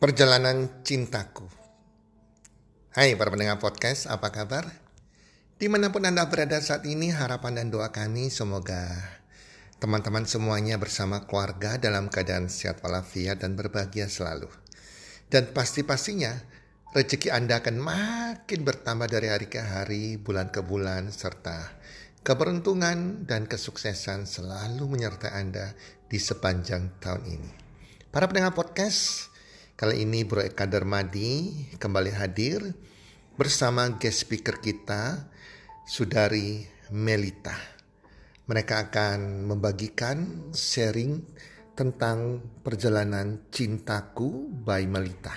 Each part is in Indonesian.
Perjalanan Cintaku Hai para pendengar podcast, apa kabar? Di mana pun Anda berada saat ini, harapan dan doa kami semoga teman-teman semuanya bersama keluarga dalam keadaan sehat walafiat dan berbahagia selalu. Dan pasti-pastinya rezeki Anda akan makin bertambah dari hari ke hari, bulan ke bulan, serta keberuntungan dan kesuksesan selalu menyertai Anda di sepanjang tahun ini. Para pendengar podcast, Kali ini Bro Eka Darmadi kembali hadir bersama guest speaker kita, Sudari Melita. Mereka akan membagikan sharing tentang perjalanan cintaku by Melita.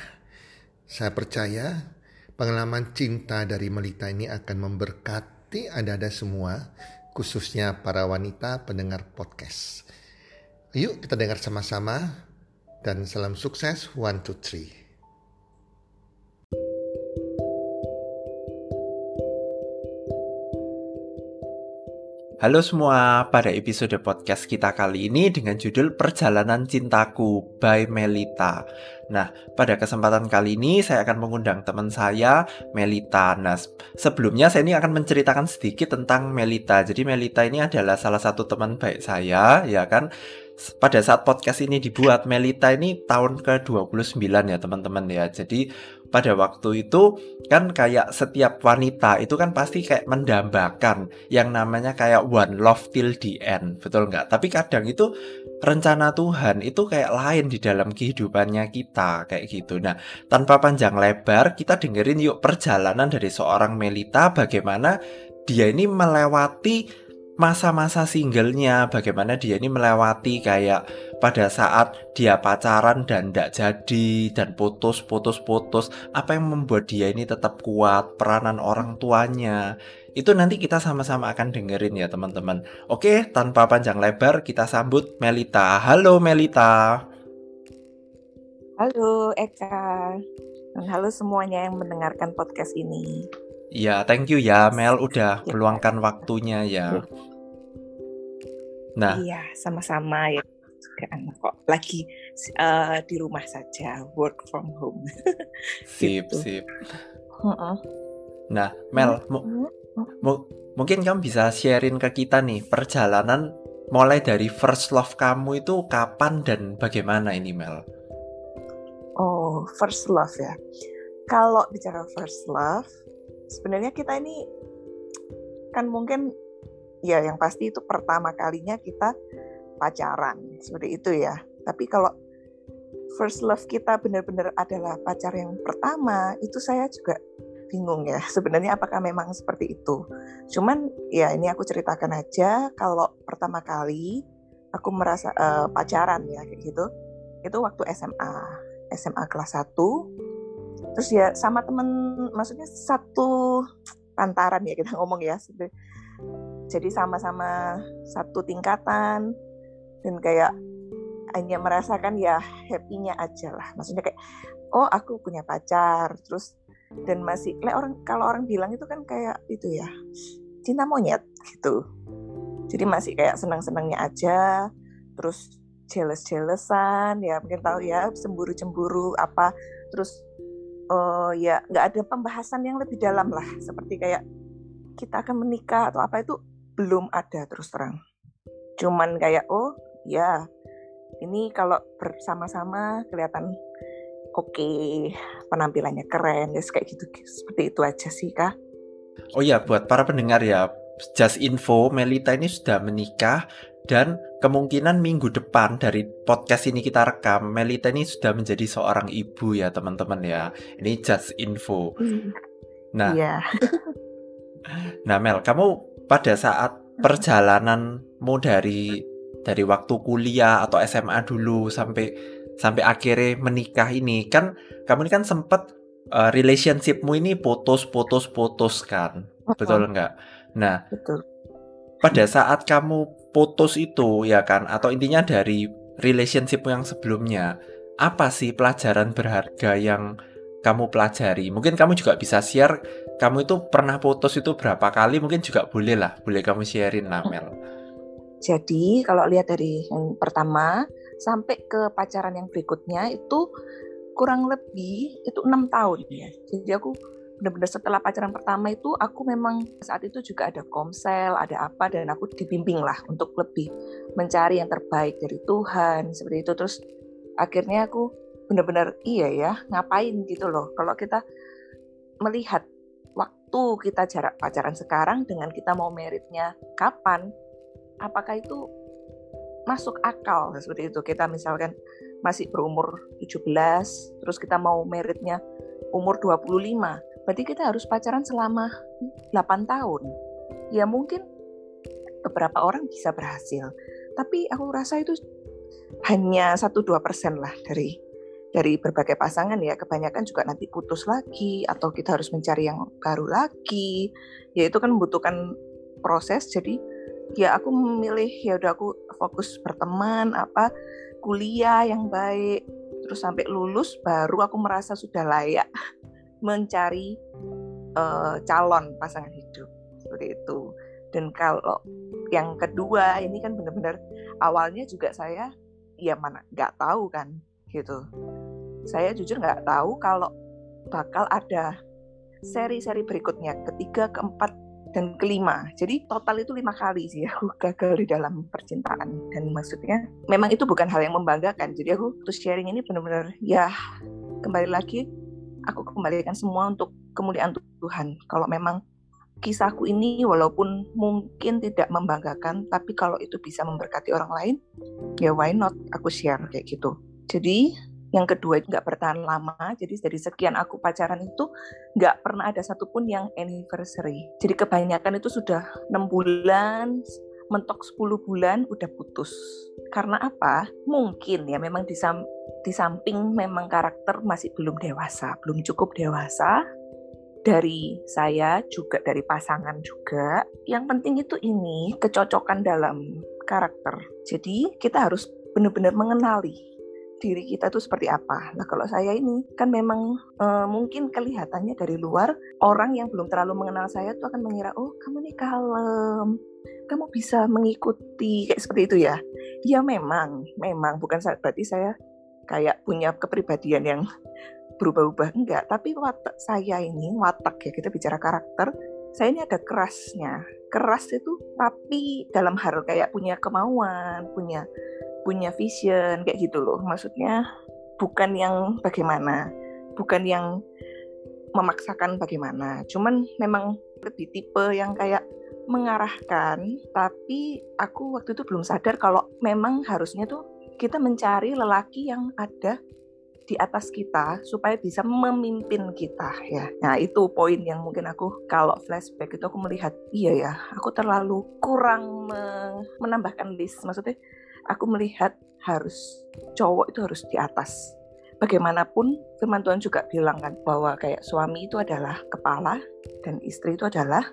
Saya percaya pengalaman cinta dari Melita ini akan memberkati Anda-Anda semua, khususnya para wanita pendengar podcast. Yuk kita dengar sama-sama dan salam sukses one two three. Halo semua, pada episode podcast kita kali ini dengan judul Perjalanan Cintaku by Melita. Nah, pada kesempatan kali ini saya akan mengundang teman saya, Melita. Nah, sebelumnya saya ini akan menceritakan sedikit tentang Melita. Jadi Melita ini adalah salah satu teman baik saya, ya kan? Pada saat podcast ini dibuat Melita ini tahun ke-29 ya teman-teman ya. Jadi pada waktu itu kan kayak setiap wanita itu kan pasti kayak mendambakan yang namanya kayak one love till the end. Betul nggak? Tapi kadang itu rencana Tuhan itu kayak lain di dalam kehidupannya kita kayak gitu. Nah, tanpa panjang lebar kita dengerin yuk perjalanan dari seorang Melita bagaimana dia ini melewati masa-masa singlenya bagaimana dia ini melewati kayak pada saat dia pacaran dan tidak jadi dan putus putus putus apa yang membuat dia ini tetap kuat peranan orang tuanya? Itu nanti kita sama-sama akan dengerin ya teman-teman. Oke tanpa panjang lebar kita sambut Melita. Halo Melita. Halo Eka. Dan halo semuanya yang mendengarkan podcast ini. Ya, thank you ya Mel udah ya. meluangkan waktunya ya. Nah, iya, sama-sama ya kan kok lagi uh, di rumah saja, work from home. sip, gitu. sip. Nah, Mel, mu mu mungkin kamu bisa sharing ke kita nih perjalanan mulai dari first love kamu itu kapan dan bagaimana ini Mel? Oh, first love ya. Kalau bicara first love, sebenarnya kita ini kan mungkin ya yang pasti itu pertama kalinya kita pacaran seperti itu ya. Tapi kalau first love kita benar-benar adalah pacar yang pertama, itu saya juga bingung ya. Sebenarnya apakah memang seperti itu? Cuman ya ini aku ceritakan aja kalau pertama kali aku merasa uh, pacaran ya kayak gitu. Itu waktu SMA, SMA kelas 1. Terus ya sama temen maksudnya satu pantaran ya kita ngomong ya jadi sama-sama satu tingkatan. Dan kayak hanya merasakan ya happy-nya aja lah. Maksudnya kayak oh aku punya pacar terus dan masih le orang kalau orang bilang itu kan kayak itu ya cinta monyet gitu. Jadi masih kayak senang-senangnya aja terus jealous-jealousan ya mungkin tahu ya cemburu-cemburu apa terus uh, ya nggak ada pembahasan yang lebih dalam lah. Seperti kayak kita akan menikah atau apa itu belum ada terus terang. Cuman kayak oh ya ini kalau bersama-sama kelihatan oke okay, penampilannya keren ya kayak gitu seperti itu aja sih kak. Oh ya buat para pendengar ya just info Melita ini sudah menikah dan kemungkinan minggu depan dari podcast ini kita rekam Melita ini sudah menjadi seorang ibu ya teman-teman ya ini just info. Hmm. Nah, yeah. nah Mel kamu pada saat perjalananmu dari dari waktu kuliah atau SMA dulu sampai sampai akhirnya menikah ini kan kamu ini kan sempat uh, relationshipmu ini putus putus putus kan? Betul nggak? Nah betul. pada saat kamu putus itu ya kan atau intinya dari relationshipmu yang sebelumnya apa sih pelajaran berharga yang kamu pelajari? Mungkin kamu juga bisa share kamu itu pernah putus itu berapa kali? Mungkin juga boleh lah boleh kamu sharein lah Mel. Jadi kalau lihat dari yang pertama sampai ke pacaran yang berikutnya itu kurang lebih itu enam tahun ya. Jadi aku benar-benar setelah pacaran pertama itu aku memang saat itu juga ada komsel ada apa dan aku dibimbing lah untuk lebih mencari yang terbaik dari Tuhan seperti itu. Terus akhirnya aku benar-benar iya ya ngapain gitu loh. Kalau kita melihat waktu kita jarak pacaran sekarang dengan kita mau meritnya kapan apakah itu masuk akal seperti itu? Kita misalkan masih berumur 17 terus kita mau meritnya umur 25 berarti kita harus pacaran selama 8 tahun. Ya mungkin beberapa orang bisa berhasil tapi aku rasa itu hanya 1-2 persen lah dari dari berbagai pasangan ya kebanyakan juga nanti putus lagi atau kita harus mencari yang baru lagi. Ya itu kan membutuhkan proses. Jadi ya aku memilih ya udah aku fokus berteman apa kuliah yang baik terus sampai lulus baru aku merasa sudah layak mencari uh, calon pasangan hidup. Seperti itu. Dan kalau yang kedua ini kan benar-benar awalnya juga saya ya mana nggak tahu kan gitu saya jujur nggak tahu kalau bakal ada seri-seri berikutnya ketiga keempat dan kelima. Jadi total itu lima kali sih aku gagal di dalam percintaan. Dan maksudnya memang itu bukan hal yang membanggakan. Jadi aku terus sharing ini benar-benar ya kembali lagi aku kembalikan semua untuk kemuliaan Tuhan. Kalau memang kisahku ini walaupun mungkin tidak membanggakan tapi kalau itu bisa memberkati orang lain ya why not aku share kayak gitu. Jadi yang kedua nggak bertahan lama. Jadi dari sekian aku pacaran itu nggak pernah ada satupun yang anniversary. Jadi kebanyakan itu sudah enam bulan mentok 10 bulan udah putus. Karena apa? Mungkin ya memang di, sam di samping memang karakter masih belum dewasa belum cukup dewasa. Dari saya juga dari pasangan juga. Yang penting itu ini kecocokan dalam karakter. Jadi kita harus benar-benar mengenali diri kita tuh seperti apa. Nah kalau saya ini kan memang e, mungkin kelihatannya dari luar orang yang belum terlalu mengenal saya tuh akan mengira oh kamu nih kalem, kamu bisa mengikuti kayak seperti itu ya. Ya memang, memang bukan berarti saya kayak punya kepribadian yang berubah-ubah enggak, tapi watak saya ini watak ya kita bicara karakter, saya ini ada kerasnya. Keras itu tapi dalam hal kayak punya kemauan, punya punya vision kayak gitu loh. Maksudnya bukan yang bagaimana bukan yang memaksakan bagaimana. Cuman memang lebih tipe yang kayak mengarahkan tapi aku waktu itu belum sadar kalau memang harusnya tuh kita mencari lelaki yang ada di atas kita supaya bisa memimpin kita ya. Nah itu poin yang mungkin aku kalau flashback itu aku melihat iya ya aku terlalu kurang menambahkan list. Maksudnya aku melihat harus cowok itu harus di atas. Bagaimanapun firman Tuhan juga bilang kan bahwa kayak suami itu adalah kepala dan istri itu adalah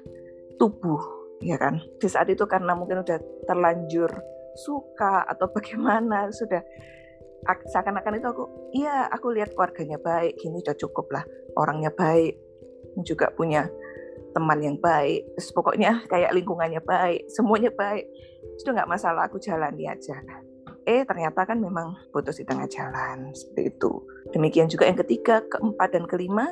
tubuh, ya kan? Di saat itu karena mungkin udah terlanjur suka atau bagaimana sudah seakan-akan itu aku iya aku lihat keluarganya baik gini udah cukup lah orangnya baik juga punya teman yang baik terus pokoknya kayak lingkungannya baik semuanya baik itu nggak masalah aku jalani aja. Eh ternyata kan memang putus di tengah jalan seperti itu. Demikian juga yang ketiga keempat dan kelima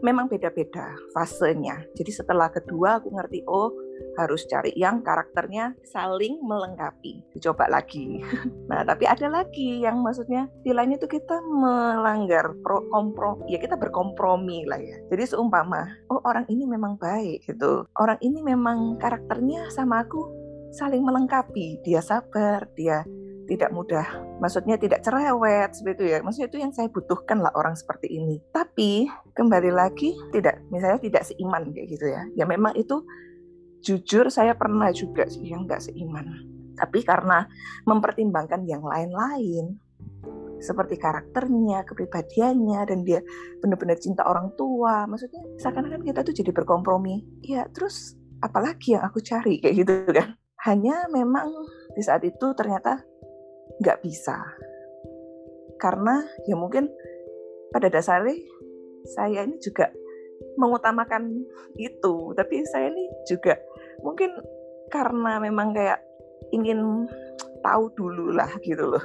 memang beda-beda fasenya jadi setelah kedua aku ngerti oh harus cari yang karakternya saling melengkapi. Dicoba lagi. Nah, tapi ada lagi yang maksudnya di lainnya itu kita melanggar pro kompro, ya kita berkompromi lah ya. Jadi seumpama, oh orang ini memang baik gitu. Orang ini memang karakternya sama aku saling melengkapi. Dia sabar, dia tidak mudah, maksudnya tidak cerewet seperti itu ya. Maksudnya itu yang saya butuhkan lah orang seperti ini. Tapi kembali lagi tidak, misalnya tidak seiman kayak gitu ya. Ya memang itu jujur saya pernah juga sih yang nggak seiman. Tapi karena mempertimbangkan yang lain-lain, seperti karakternya, kepribadiannya, dan dia benar-benar cinta orang tua. Maksudnya seakan-akan kita tuh jadi berkompromi. Ya terus apalagi yang aku cari kayak gitu kan. Hanya memang di saat itu ternyata nggak bisa. Karena ya mungkin pada dasarnya saya ini juga mengutamakan itu. Tapi saya ini juga mungkin karena memang kayak ingin tahu dulu lah gitu loh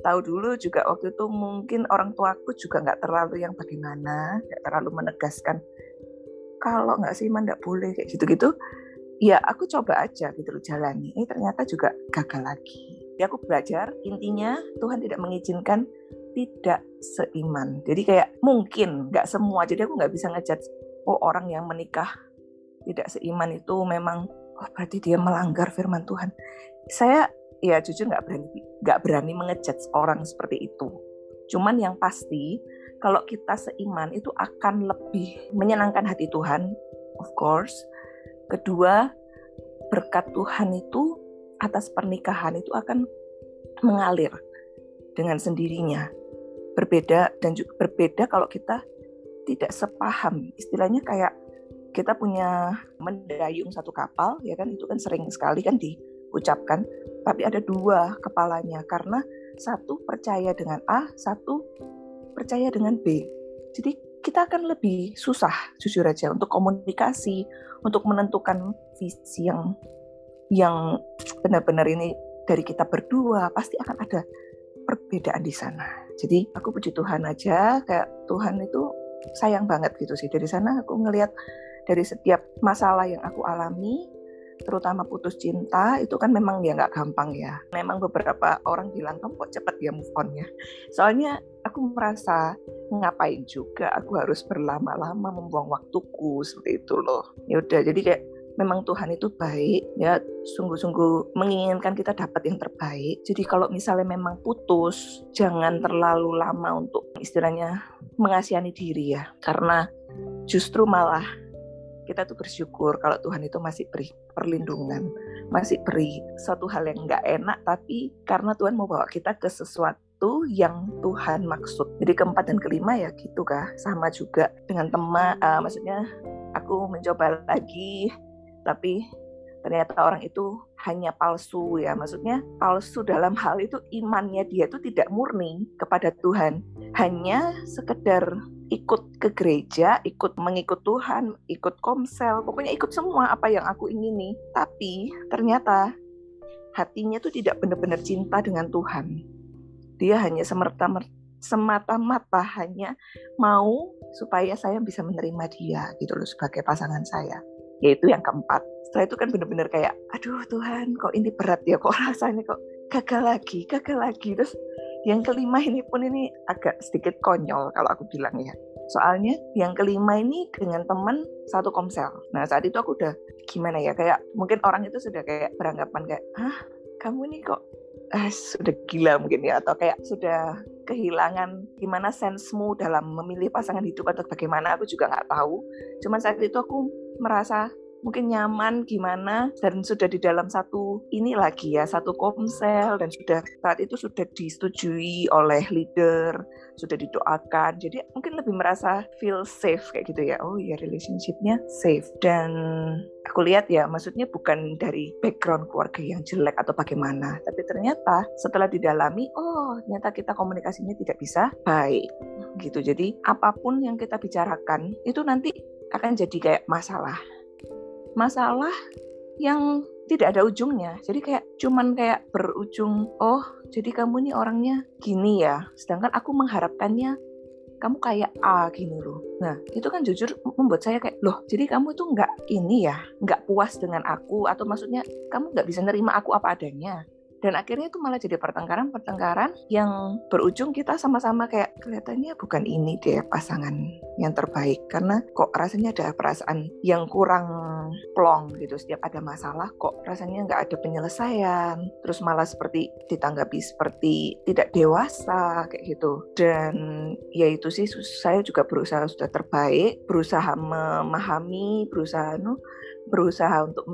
tahu dulu juga waktu itu mungkin orang tuaku juga nggak terlalu yang bagaimana nggak terlalu menegaskan kalau nggak sih nggak boleh kayak gitu-gitu ya aku coba aja gitu loh jalani ini ternyata juga gagal lagi ya aku belajar intinya Tuhan tidak mengizinkan tidak seiman. Jadi kayak mungkin nggak semua. Jadi aku nggak bisa ngejat oh orang yang menikah tidak seiman itu memang oh berarti dia melanggar firman Tuhan. Saya ya jujur nggak berani nggak berani mengejat orang seperti itu. Cuman yang pasti kalau kita seiman itu akan lebih menyenangkan hati Tuhan of course. Kedua berkat Tuhan itu atas pernikahan itu akan mengalir dengan sendirinya. Berbeda dan juga berbeda kalau kita tidak sepaham. Istilahnya kayak kita punya mendayung satu kapal ya kan? Itu kan sering sekali kan diucapkan tapi ada dua kepalanya. Karena satu percaya dengan A, satu percaya dengan B. Jadi kita akan lebih susah jujur aja untuk komunikasi, untuk menentukan visi yang yang benar-benar ini dari kita berdua pasti akan ada perbedaan di sana. Jadi aku puji Tuhan aja kayak Tuhan itu sayang banget gitu sih dari sana aku ngelihat dari setiap masalah yang aku alami terutama putus cinta itu kan memang ya nggak gampang ya. Memang beberapa orang bilang kamu kok cepet ya move on-nya. Soalnya aku merasa ngapain juga aku harus berlama-lama membuang waktuku seperti itu loh. Ya udah jadi kayak memang Tuhan itu baik ya sungguh-sungguh menginginkan kita dapat yang terbaik. Jadi kalau misalnya memang putus jangan terlalu lama untuk istilahnya mengasihani diri ya. Karena justru malah kita tuh bersyukur kalau Tuhan itu masih beri perlindungan, masih beri suatu hal yang nggak enak, tapi karena Tuhan mau bawa kita ke sesuatu yang Tuhan maksud. Jadi keempat dan kelima ya gitu kah, sama juga dengan teman, uh, maksudnya aku mencoba lagi, tapi ternyata orang itu hanya palsu ya maksudnya palsu dalam hal itu imannya dia itu tidak murni kepada Tuhan hanya sekedar ikut ke gereja, ikut mengikut Tuhan, ikut komsel, pokoknya ikut semua apa yang aku ingini. Tapi ternyata hatinya tuh tidak benar-benar cinta dengan Tuhan. Dia hanya semata-mata hanya mau supaya saya bisa menerima dia gitu loh sebagai pasangan saya. Yaitu yang keempat. Setelah itu kan benar-benar kayak, aduh Tuhan kok ini berat ya, kok rasanya kok gagal lagi, gagal lagi. Terus yang kelima ini pun ini agak sedikit konyol kalau aku bilang ya. Soalnya yang kelima ini dengan teman satu komsel. Nah saat itu aku udah gimana ya kayak mungkin orang itu sudah kayak beranggapan kayak ah kamu ini kok ah, sudah gila mungkin ya atau kayak sudah kehilangan gimana sensemu dalam memilih pasangan hidup atau bagaimana aku juga nggak tahu. Cuman saat itu aku merasa mungkin nyaman gimana dan sudah di dalam satu ini lagi ya satu komsel dan sudah saat itu sudah disetujui oleh leader sudah didoakan. Jadi mungkin lebih merasa feel safe kayak gitu ya. Oh ya relationshipnya safe. Dan aku lihat ya maksudnya bukan dari background keluarga yang jelek atau bagaimana tapi ternyata setelah didalami oh ternyata kita komunikasinya tidak bisa baik gitu. Jadi apa pun yang kita bicarakan itu nanti akan jadi kayak masalah masalah yang tidak ada ujungnya. Jadi kayak cuman kayak berujung, oh jadi kamu nih orangnya gini ya. Sedangkan aku mengharapkannya kamu kayak A gini loh. Nah itu kan jujur membuat saya kayak loh jadi kamu tuh nggak ini ya nggak puas dengan aku atau maksudnya kamu nggak bisa nerima aku apa adanya dan akhirnya itu malah jadi pertengkaran-pertengkaran yang berujung kita sama-sama kayak kelihatannya bukan ini deh pasangan yang terbaik. Karena kok rasanya ada perasaan yang kurang plong gitu. Setiap ada masalah kok rasanya nggak ada penyelesaian. Terus malah seperti ditanggapi seperti tidak dewasa kayak gitu. Dan ya itu sih saya juga berusaha sudah terbaik berusaha memahami berusaha no berusaha untuk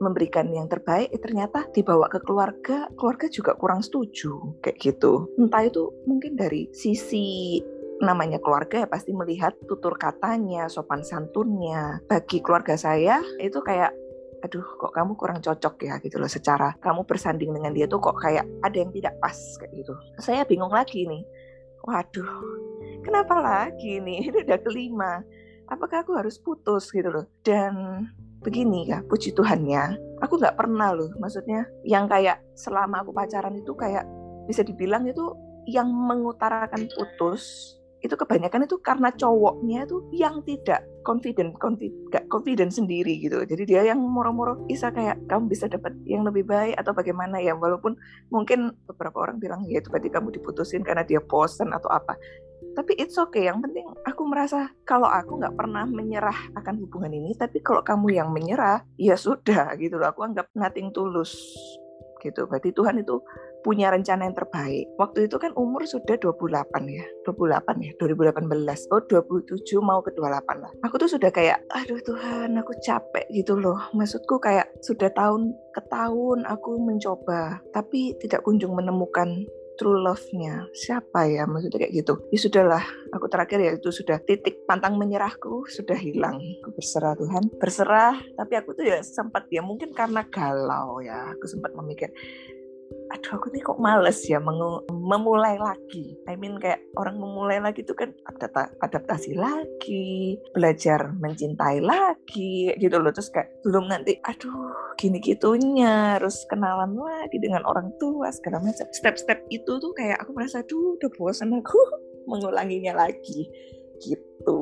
memberikan yang terbaik, eh, ternyata dibawa ke keluarga, keluarga juga kurang setuju kayak gitu. Entah itu mungkin dari sisi namanya keluarga ya pasti melihat tutur katanya, sopan santunnya. Bagi keluarga saya itu kayak aduh kok kamu kurang cocok ya gitu loh secara kamu bersanding dengan dia tuh kok kayak ada yang tidak pas kayak gitu. Saya bingung lagi nih. Waduh, kenapa lagi nih? Ini udah kelima. Apakah aku harus putus gitu loh? Dan begini ya puji Tuhannya aku nggak pernah loh maksudnya yang kayak selama aku pacaran itu kayak bisa dibilang itu yang mengutarakan putus itu kebanyakan itu karena cowoknya itu yang tidak confident, confident, confident sendiri gitu. Jadi dia yang moro-moro bisa kayak kamu bisa dapat yang lebih baik atau bagaimana ya. Walaupun mungkin beberapa orang bilang ya itu berarti kamu diputusin karena dia bosan atau apa. Tapi it's okay. Yang penting aku merasa kalau aku nggak pernah menyerah akan hubungan ini. Tapi kalau kamu yang menyerah, ya sudah gitu loh. Aku anggap nothing tulus gitu. Berarti Tuhan itu punya rencana yang terbaik. Waktu itu kan umur sudah 28 ya. 28 ya, 2018. Oh, 27 mau ke 28 lah. Aku tuh sudah kayak, aduh Tuhan, aku capek gitu loh. Maksudku kayak sudah tahun ke tahun aku mencoba, tapi tidak kunjung menemukan true love-nya siapa ya maksudnya kayak gitu ya sudahlah aku terakhir ya itu sudah titik pantang menyerahku sudah hilang aku berserah Tuhan berserah tapi aku tuh ya sempat ya mungkin karena galau ya aku sempat memikir aduh aku nih kok males ya memulai lagi. I mean kayak orang memulai lagi itu kan adaptasi lagi, belajar mencintai lagi gitu loh. Terus kayak belum nanti aduh gini gitunya harus kenalan lagi dengan orang tua segala macam. Step-step itu tuh kayak aku merasa aduh udah bosan aku mengulanginya lagi gitu.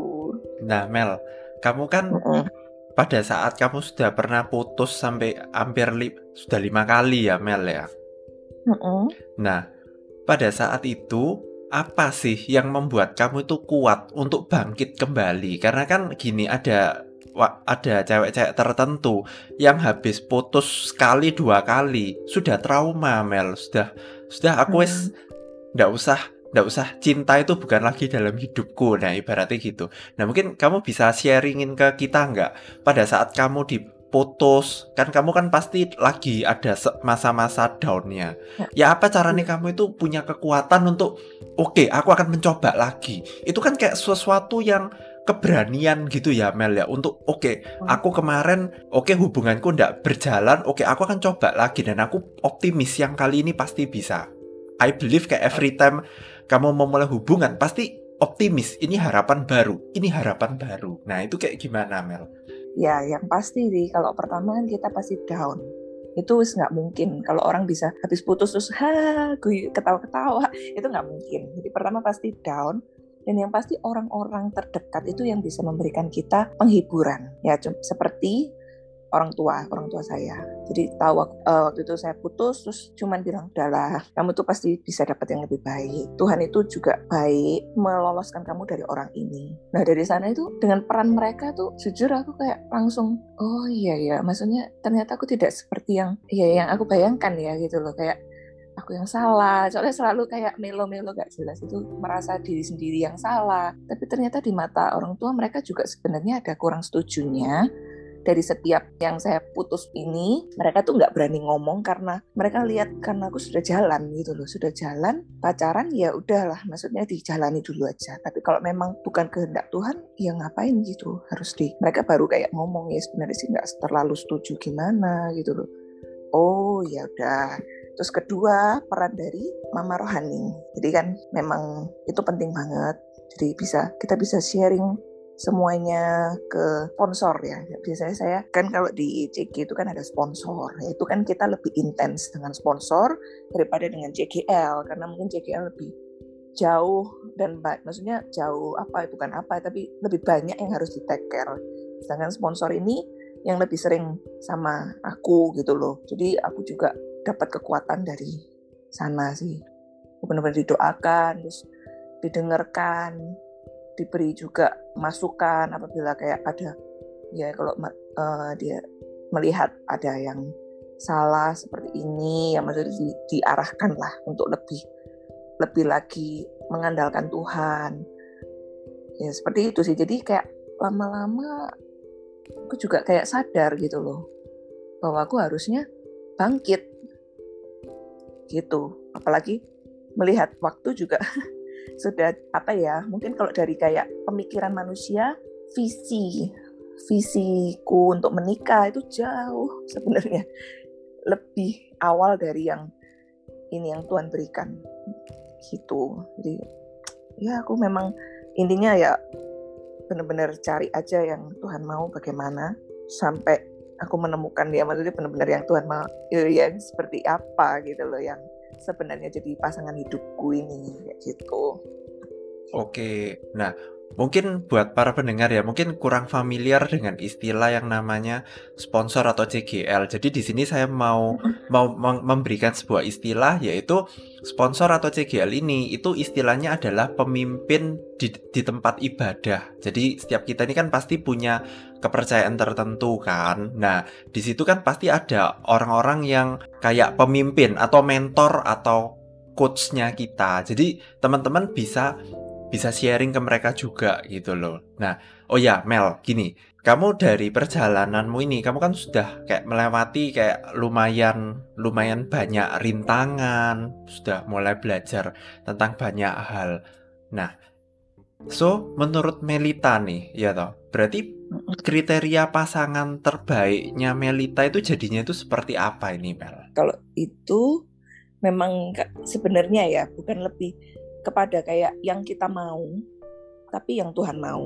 Nah Mel, kamu kan mm -hmm pada saat kamu sudah pernah putus sampai hampir li sudah lima kali ya Mel ya Nah, pada saat itu apa sih yang membuat kamu itu kuat untuk bangkit kembali? Karena kan gini ada ada cewek-cewek tertentu yang habis putus sekali dua kali sudah trauma Mel. Sudah sudah aku wes ndak usah ndak usah cinta itu bukan lagi dalam hidupku. Nah ibaratnya gitu. Nah mungkin kamu bisa sharingin ke kita nggak? Pada saat kamu di putus. Kan kamu kan pasti lagi ada masa-masa downnya. Ya. ya apa caranya kamu itu punya kekuatan untuk oke okay, aku akan mencoba lagi. Itu kan kayak sesuatu yang keberanian gitu ya Mel ya. Untuk oke okay, hmm. aku kemarin oke okay, hubunganku ndak berjalan oke okay, aku akan coba lagi dan aku optimis yang kali ini pasti bisa. I believe kayak every time kamu memulai hubungan pasti optimis ini harapan baru ini harapan baru. Nah itu kayak gimana Mel Ya, yang pasti sih kalau pertama kan kita pasti down. Itu nggak mungkin. Kalau orang bisa habis putus terus ha gue ketawa-ketawa, itu nggak mungkin. Jadi pertama pasti down. Dan yang pasti orang-orang terdekat itu yang bisa memberikan kita penghiburan. Ya, seperti orang tua orang tua saya. Jadi tahu uh, waktu itu saya putus terus cuman bilang udahlah kamu tuh pasti bisa dapat yang lebih baik. Tuhan itu juga baik meloloskan kamu dari orang ini. Nah dari sana itu dengan peran mereka tuh jujur aku kayak langsung oh iya ya maksudnya ternyata aku tidak seperti yang ya yang aku bayangkan ya gitu loh. Kayak aku yang salah. Soalnya selalu kayak melo-melo gak jelas. Itu merasa diri sendiri yang salah. Tapi ternyata di mata orang tua mereka juga sebenarnya ada kurang setujunya dari setiap yang saya putus ini mereka tuh nggak berani ngomong karena mereka lihat karena aku sudah jalan gitu loh. Sudah jalan pacaran ya udahlah. Maksudnya dijalani dulu aja. Tapi kalau memang bukan kehendak Tuhan ya ngapain gitu? Harus di mereka baru kayak ngomong ya sebenarnya sih nggak terlalu setuju gimana gitu loh. Oh ya udah. Terus kedua, peran dari mama rohani. Jadi kan memang itu penting banget. Jadi bisa kita bisa sharing semuanya ke sponsor ya. Biasanya saya kan kalau di CG itu kan ada sponsor. Ya, itu kan kita lebih intens dengan sponsor daripada dengan JGL karena mungkin JGL lebih jauh dan baik. Maksudnya jauh apa bukan apa tapi lebih banyak yang harus di take care. Sedangkan sponsor ini yang lebih sering sama aku gitu loh. Jadi aku juga dapat kekuatan dari sana sih. Benar-benar didoakan, terus didengarkan, diberi juga masukan apabila kayak ada ya kalau uh, dia melihat ada yang salah seperti ini ya maksudnya di, diarahkan lah untuk lebih lebih lagi mengandalkan Tuhan. Ya seperti itu sih jadi kayak lama-lama aku juga kayak sadar gitu loh bahwa aku harusnya bangkit gitu. Apalagi melihat waktu juga sudah apa ya mungkin kalau dari kayak pemikiran manusia visi visiku untuk menikah itu jauh sebenarnya. Lebih awal dari yang ini yang Tuhan berikan. Gitu. Jadi ya aku memang intinya ya benar-benar cari aja yang Tuhan mau bagaimana sampai aku menemukan dia. Maksudnya benar-benar yang Tuhan mau ya, yang seperti apa gitu loh yang sebenarnya jadi pasangan hidupku ini kayak gitu. Oke, nah Mungkin buat para pendengar ya, mungkin kurang familiar dengan istilah yang namanya sponsor atau CGL. Jadi di sini saya mau mau memberikan sebuah istilah yaitu sponsor atau CGL ini itu istilahnya adalah pemimpin di, di tempat ibadah. Jadi setiap kita ini kan pasti punya kepercayaan tertentu kan. Nah, di situ kan pasti ada orang-orang yang kayak pemimpin atau mentor atau coachnya kita. Jadi teman-teman bisa bisa sharing ke mereka juga gitu loh. Nah, oh ya Mel, gini, kamu dari perjalananmu ini, kamu kan sudah kayak melewati kayak lumayan lumayan banyak rintangan, sudah mulai belajar tentang banyak hal. Nah, so menurut Melita nih, ya toh, berarti kriteria pasangan terbaiknya Melita itu jadinya itu seperti apa ini Mel? Kalau itu memang sebenarnya ya bukan lebih kepada kayak yang kita mau, tapi yang Tuhan mau.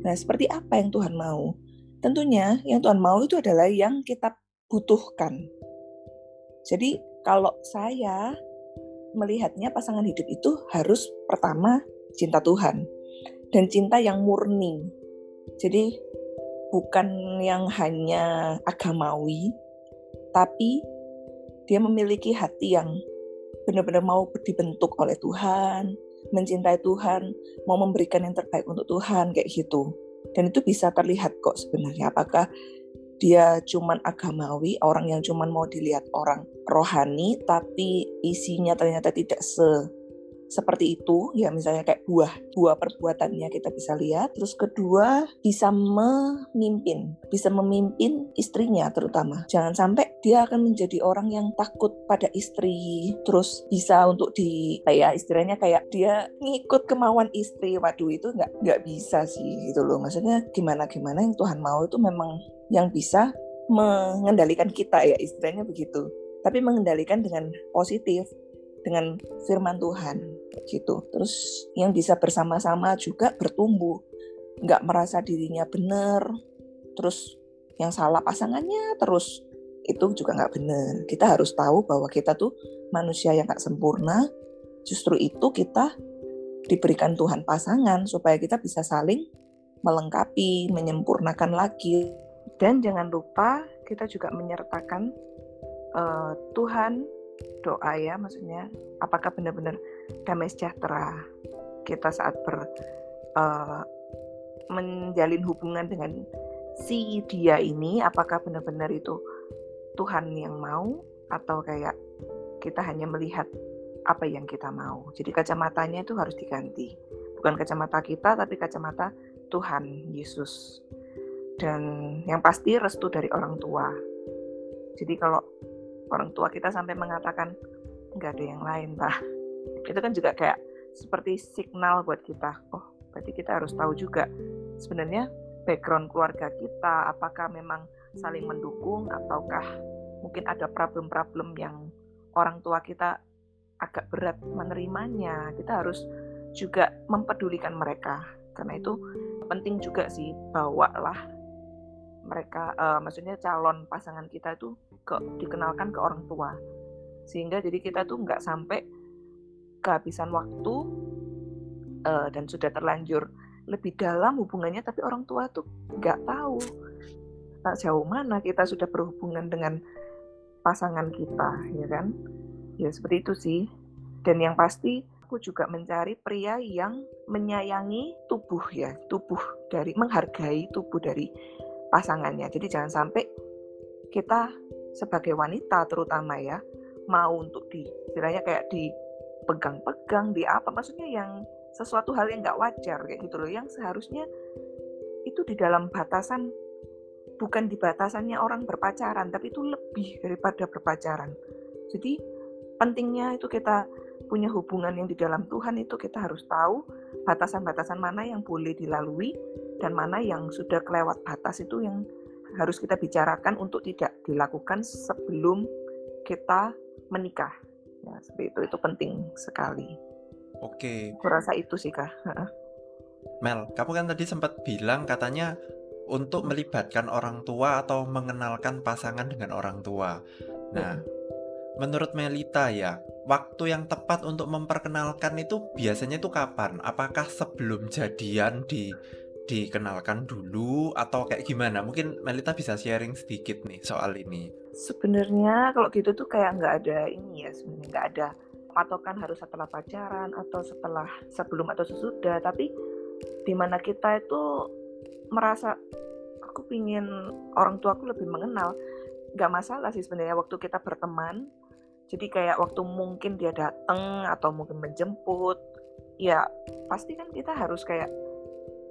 Nah, seperti apa yang Tuhan mau? Tentunya yang Tuhan mau itu adalah yang kita butuhkan. Jadi, kalau saya melihatnya pasangan hidup itu harus pertama cinta Tuhan dan cinta yang murni. Jadi, bukan yang hanya agamawi, tapi dia memiliki hati yang benar-benar mau dibentuk oleh Tuhan, mencintai Tuhan, mau memberikan yang terbaik untuk Tuhan kayak gitu. Dan itu bisa terlihat kok sebenarnya apakah dia cuman agamawi, orang yang cuman mau dilihat orang rohani tapi isinya ternyata tidak se seperti itu ya misalnya kayak buah buah perbuatannya kita bisa lihat. Terus kedua bisa memimpin bisa memimpin istrinya terutama. Jangan sampai dia akan menjadi orang yang takut pada istri terus bisa untuk di kayak istilahnya kayak dia ngikut kemauan istri. Waduh itu nggak nggak bisa sih gitu loh. Maksudnya gimana gimana yang Tuhan mau itu memang yang bisa mengendalikan kita ya istilahnya begitu. Tapi mengendalikan dengan positif dengan firman Tuhan gitu. Terus yang bisa bersama-sama juga bertumbuh, nggak merasa dirinya benar. Terus yang salah pasangannya terus itu juga nggak benar. Kita harus tahu bahwa kita tuh manusia yang nggak sempurna. Justru itu kita diberikan Tuhan pasangan supaya kita bisa saling melengkapi, menyempurnakan lagi. Dan jangan lupa kita juga menyertakan uh, Tuhan doa ya maksudnya apakah benar-benar damai sejahtera kita saat ber uh, menjalin hubungan dengan si dia ini apakah benar-benar itu Tuhan yang mau atau kayak kita hanya melihat apa yang kita mau. Jadi kacamatanya itu harus diganti. Bukan kacamata kita tapi kacamata Tuhan Yesus. Dan yang pasti restu dari orang tua. Jadi kalau orang tua kita sampai mengatakan nggak ada yang lain pak. Itu kan juga kayak seperti signal buat kita oh berarti kita harus tahu juga sebenarnya background keluarga kita apakah memang saling mendukung ataukah mungkin ada problem-problem yang orang tua kita agak berat menerimanya. Kita harus juga mempedulikan mereka karena itu penting juga sih bawalah mereka uh, maksudnya calon pasangan kita itu ke dikenalkan ke orang tua. Sehingga jadi kita tuh nggak sampai kehabisan waktu uh, dan sudah terlanjur lebih dalam hubungannya tapi orang tua tuh nggak tahu tak jauh mana kita sudah berhubungan dengan pasangan kita ya kan? Ya seperti itu sih. Dan yang pasti aku juga mencari pria yang menyayangi tubuh ya tubuh dari menghargai tubuh dari pasangannya. Jadi jangan sampai kita sebagai wanita terutama ya mau untuk di istilahnya kayak dipegang-pegang di apa maksudnya yang sesuatu hal yang nggak wajar kayak gitu loh yang seharusnya itu di dalam batasan bukan di batasannya orang berpacaran tapi itu lebih daripada berpacaran. Jadi pentingnya itu kita punya hubungan yang di dalam Tuhan itu kita harus tahu batasan-batasan mana yang boleh dilalui dan mana yang sudah kelewat batas itu yang harus kita bicarakan untuk tidak dilakukan sebelum kita menikah. Ya, seperti itu itu penting sekali. Oke. Aku rasa itu sih kak. Mel, kamu kan tadi sempat bilang katanya untuk melibatkan orang tua atau mengenalkan pasangan dengan orang tua. Nah, hmm. menurut Melita ya, waktu yang tepat untuk memperkenalkan itu biasanya itu kapan? Apakah sebelum jadian di dikenalkan dulu atau kayak gimana? Mungkin Melita bisa sharing sedikit nih soal ini. Sebenarnya kalau gitu tuh kayak nggak ada ini ya sebenarnya nggak ada patokan harus setelah pacaran atau setelah sebelum atau sesudah tapi di mana kita itu merasa aku pingin orang tua aku lebih mengenal nggak masalah sih sebenarnya waktu kita berteman jadi kayak waktu mungkin dia datang atau mungkin menjemput, ya pasti kan kita harus kayak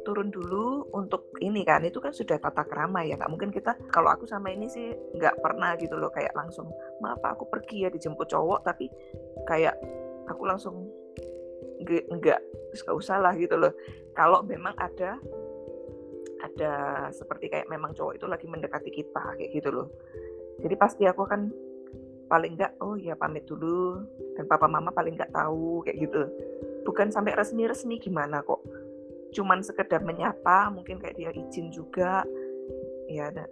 turun dulu untuk ini kan itu kan sudah tata kerama ya nggak mungkin kita kalau aku sama ini sih nggak pernah gitu loh kayak langsung maaf aku pergi ya dijemput cowok tapi kayak aku langsung nggak nggak usah lah gitu loh. Kalau memang ada ada seperti kayak memang cowok itu lagi mendekati kita kayak gitu loh. Jadi pasti aku akan paling enggak oh ya pamit dulu dan papa mama paling enggak tahu kayak gitu. Bukan sampai resmi-resmi gimana kok cuman sekedar menyapa mungkin kayak dia izin juga. Ya ada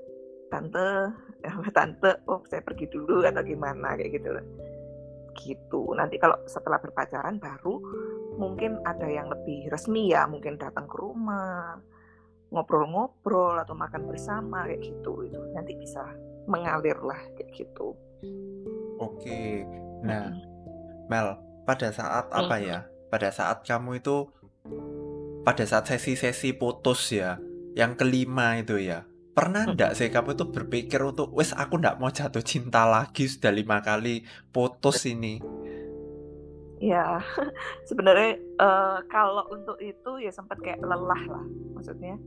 tante ya, tante oh saya pergi dulu atau gimana kayak gitu gitu. Nanti kalau setelah berpacaran baru mungkin ada yang lebih resmi ya mungkin datang ke rumah ngobrol-ngobrol atau makan bersama kayak gitu. Itu nanti bisa mengalir lah kayak gitu. Oke. Nah, Mel, pada saat apa ya? Pada saat kamu itu pada saat sesi-sesi putus ya, yang kelima itu ya. Pernah ndak sih kamu itu berpikir untuk, wes aku ndak mau jatuh cinta lagi sudah lima kali putus ini? Ya, sebenarnya uh, kalau untuk itu ya sempat kayak lelah lah, maksudnya.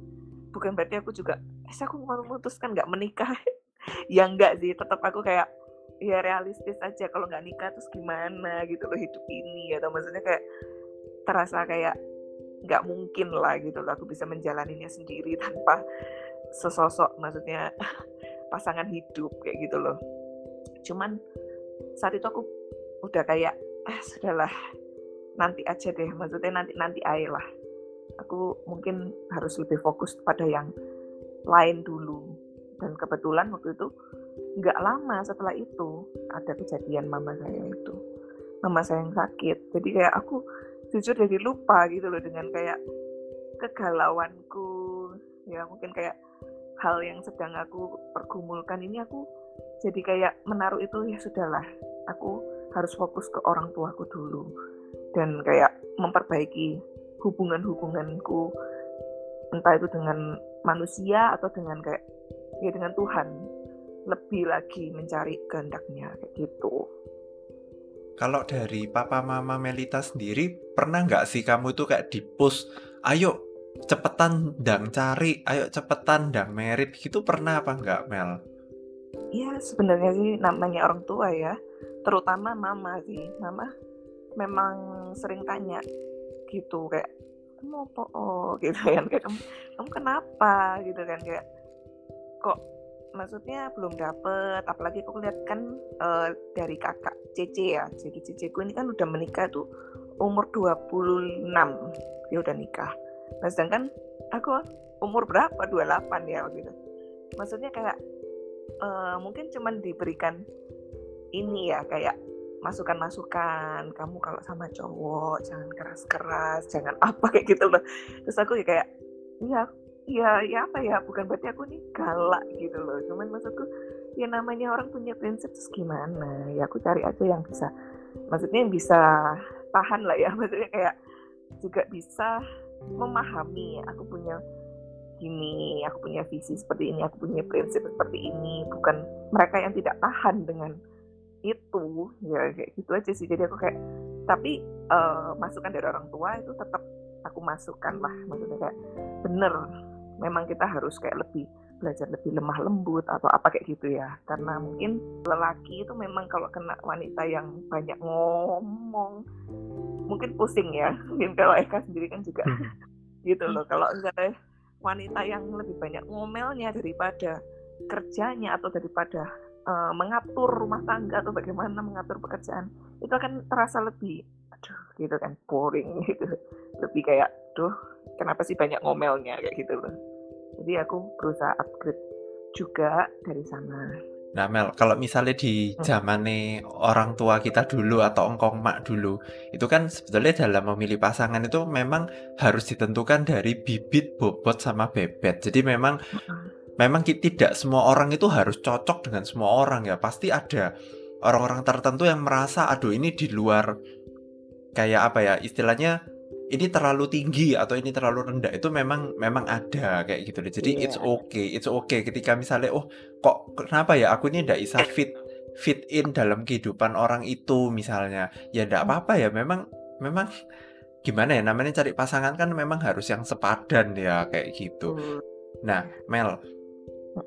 Bukan berarti aku juga, eh aku mau memutuskan nggak menikah. ya enggak sih, tetap aku kayak ya realistis aja kalau nggak nikah terus gimana gitu loh hidup ini atau maksudnya kayak terasa kayak nggak mungkin lah gitu loh aku bisa menjalaninya sendiri tanpa sesosok maksudnya pasangan hidup kayak gitu loh. Cuman saat itu aku udah kayak ah sudahlah nanti aja deh maksudnya nanti nanti aja lah. Aku mungkin harus lebih fokus pada yang lain dulu. Dan kebetulan waktu itu nggak lama setelah itu ada kejadian mama saya itu. Mama saya yang sakit. Jadi kayak aku jujur jadi lupa gitu loh dengan kayak kegalauanku ya mungkin kayak hal yang sedang aku pergumulkan ini aku jadi kayak menaruh itu ya sudahlah aku harus fokus ke orang tuaku dulu dan kayak memperbaiki hubungan-hubunganku entah itu dengan manusia atau dengan kayak ya dengan Tuhan lebih lagi mencari kehendaknya kayak gitu. Kalau dari papa mama Melita sendiri pernah nggak sih kamu tuh kayak di post, ayo cepetan dang cari, ayo cepetan dang merit gitu pernah apa nggak Mel? Iya sebenarnya sih namanya orang tua ya, terutama mama sih, mama memang sering tanya gitu kayak kamu apa? Oh gitu kan kayak kamu kenapa? Gitu kan kayak kok maksudnya belum dapet apalagi aku lihat kan uh, dari kakak Cece ya jadi Ceceku ini kan udah menikah tuh umur 26 dia udah nikah. Nah sedangkan aku umur berapa? 28 ya gitu maksudnya kayak uh, mungkin cuman diberikan ini ya kayak masukan-masukan kamu kalau sama cowok jangan keras-keras jangan apa kayak gitu loh. Terus aku ya kayak iya ya ya apa ya bukan berarti aku nih galak gitu loh. Cuman maksudku ya namanya orang punya prinsip terus gimana? Ya aku cari aja yang bisa maksudnya yang bisa tahan lah ya. Maksudnya kayak juga bisa memahami aku punya gini aku punya visi seperti ini aku punya prinsip seperti ini. Bukan mereka yang tidak tahan dengan itu ya kayak gitu aja sih. Jadi aku kayak tapi uh, masukan dari orang tua itu tetap aku masukkan lah. Maksudnya kayak bener memang kita harus kayak lebih belajar lebih lemah lembut atau apa kayak gitu ya. Karena mungkin lelaki itu memang kalau kena wanita yang banyak ngomong mungkin pusing ya. Mungkin kalau Eka sendiri kan juga hmm. gitu loh. Kalau misalnya wanita yang lebih banyak ngomelnya daripada kerjanya atau daripada uh, mengatur rumah tangga atau bagaimana mengatur pekerjaan itu akan terasa lebih aduh gitu kan boring gitu. Lebih kayak duh kenapa sih banyak ngomelnya kayak gitu loh jadi aku berusaha upgrade juga dari sana Nah Mel, kalau misalnya di Hmm. zamane orang tua kita dulu atau engkong mak dulu, itu kan sebetulnya dalam memilih pasangan itu memang harus ditentukan dari bibit, bobot, sama bebet. Jadi memang Mm-mm. memang tidak semua orang itu harus cocok dengan semua orang ya. Pasti ada orang-orang tertentu yang merasa, aduh ini di luar kayak apa ya istilahnya ini terlalu tinggi atau ini terlalu rendah itu memang memang ada kayak gitu deh. Jadi it's Iya. okay, it's okay ketika misalnya oh kok kenapa ya aku ini ndak bisa fit fit in dalam kehidupan orang itu misalnya. Ya ndak Hmm. apa-apa ya memang memang gimana ya namanya cari pasangan kan memang harus yang sepadan ya kayak gitu. Nah, Mel,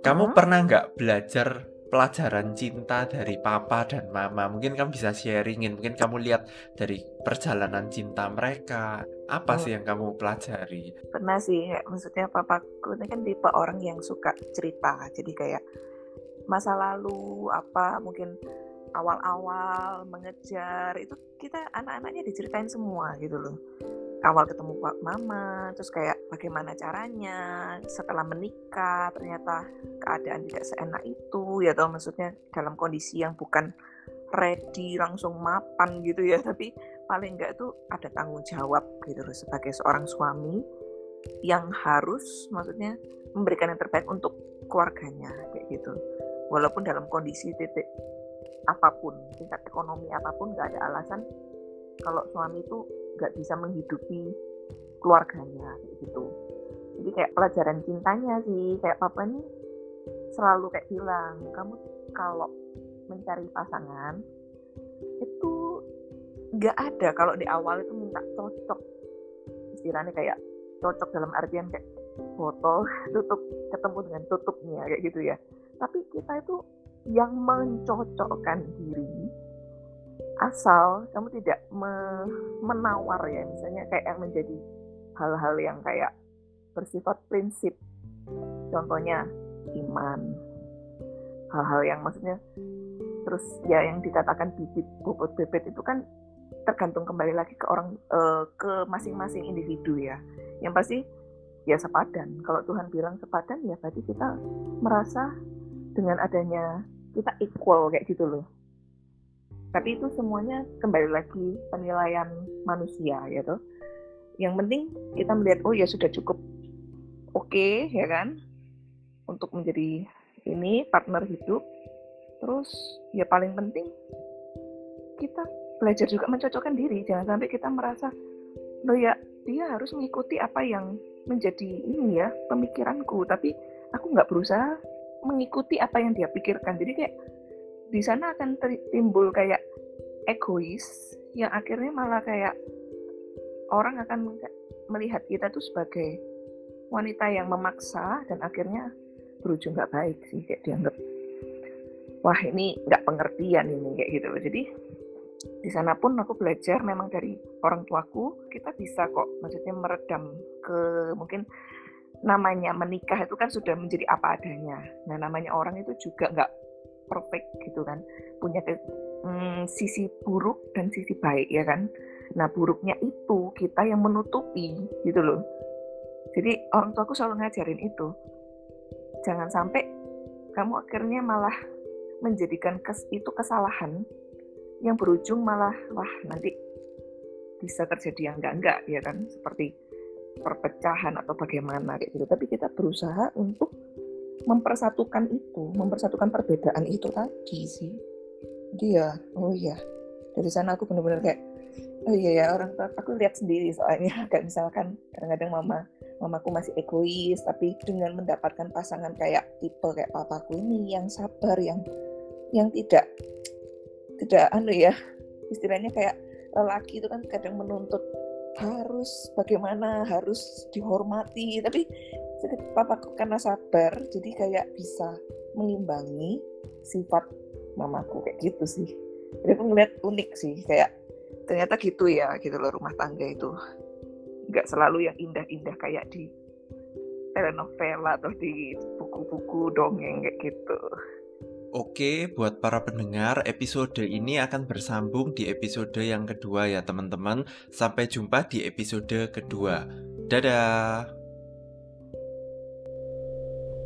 kamu pernah nggak belajar pelajaran cinta dari papa dan mama? Mungkin kamu bisa sharingin, mungkin kamu lihat dari perjalanan cinta mereka. Apa Hmm. sih yang kamu pelajari? pernah sih kayak maksudnya papaku ini kan tipe orang yang suka cerita jadi kayak masa lalu apa mungkin awal-awal mengejar itu kita anak-anaknya diceritain semua gitu loh awal ketemu mama terus kayak bagaimana caranya setelah menikah ternyata keadaan tidak seenak itu ya tau maksudnya dalam kondisi yang bukan ready langsung mapan gitu ya. Tapi paling enggak tuh ada tanggung jawab gitu loh sebagai seorang suami yang harus maksudnya memberikan yang terbaik untuk keluarganya kayak gitu. Walaupun dalam kondisi titik apa pun tingkat ekonomi apa pun nggak ada alasan kalau suami itu nggak bisa menghidupi keluarganya kayak gitu. Jadi kayak pelajaran cintanya sih kayak papa ini selalu kayak bilang kamu kalau mencari pasangan itu nggak ada. Kalau di awal itu minta cocok. Istilahnya kayak cocok dalam artian kayak botol tutup ketemu dengan tutupnya kayak gitu ya. Tapi kita itu yang mencocokkan diri asal kamu tidak me- menawar ya misalnya kayak yang menjadi hal-hal yang kayak bersifat prinsip. Contohnya iman. Hal-hal yang maksudnya terus ya yang dikatakan bibit bobot bebet itu kan tergantung kembali lagi ke orang eh, ke masing-masing individu ya. Yang pasti ya sepadan. Kalau Tuhan bilang sepadan ya berarti kita merasa dengan adanya kita equal kayak gitu loh tapi itu semuanya kembali lagi penilaian manusia toh yang penting kita melihat oh ya sudah cukup oke ya kan untuk menjadi ini partner hidup. Terus ya paling penting kita belajar juga mencocokkan diri. Jangan sampai kita merasa lo ya dia harus mengikuti apa yang menjadi ini ya pemikiranku. Tapi aku nggak berusaha mengikuti apa yang dia pikirkan. Jadi kayak di sana akan timbul kayak egois yang akhirnya malah kayak orang akan melihat kita tuh sebagai wanita yang memaksa dan akhirnya berujung nggak baik sih kayak dianggap wah ini nggak pengertian ini kayak gitu. Jadi di sana pun aku belajar memang dari orang tuaku kita bisa kok maksudnya meredam ke mungkin namanya menikah itu kan sudah menjadi apa adanya. Nah namanya orang itu juga nggak perfect gitu kan. Punya ke, mm, sisi buruk dan sisi baik ya kan. Nah buruknya itu kita yang menutupi gitu loh. Jadi orang tuaku selalu ngajarin itu. Jangan sampai kamu akhirnya malah menjadikan kes, itu kesalahan yang berujung malah wah nanti bisa terjadi yang enggak-enggak ya kan. Seperti perpecahan atau bagaimana gitu. Tapi kita berusaha untuk mempersatukan itu mempersatukan perbedaan itu tadi sih. Dia oh iya. Dari sana aku benar-benar kayak oh iya ya orang tua aku lihat sendiri soalnya. Kayak misalkan kadang-kadang mama mamaku masih egois tapi dengan mendapatkan pasangan kayak tipe kayak papaku ini yang sabar yang yang tidak tidak anu ya istilahnya kayak lelaki itu kan kadang menuntut harus bagaimana harus dihormati. Tapi papaku karena sabar jadi kayak bisa mengimbangi sifat mamaku kayak gitu sih jadi aku ngeliat unik sih kayak ternyata gitu ya gitu loh rumah tangga itu nggak selalu yang indah-indah kayak di telenovela atau di buku-buku dongeng kayak gitu Oke, buat para pendengar, episode ini akan bersambung di episode yang kedua ya teman-teman. Sampai jumpa di episode kedua. Dadah!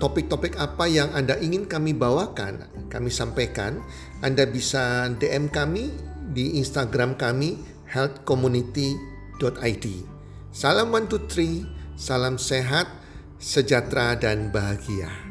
topik-topik apa yang Anda ingin kami bawakan, kami sampaikan, Anda bisa DM kami di Instagram kami healthcommunity.id. Salam one two three, salam sehat, sejahtera dan bahagia.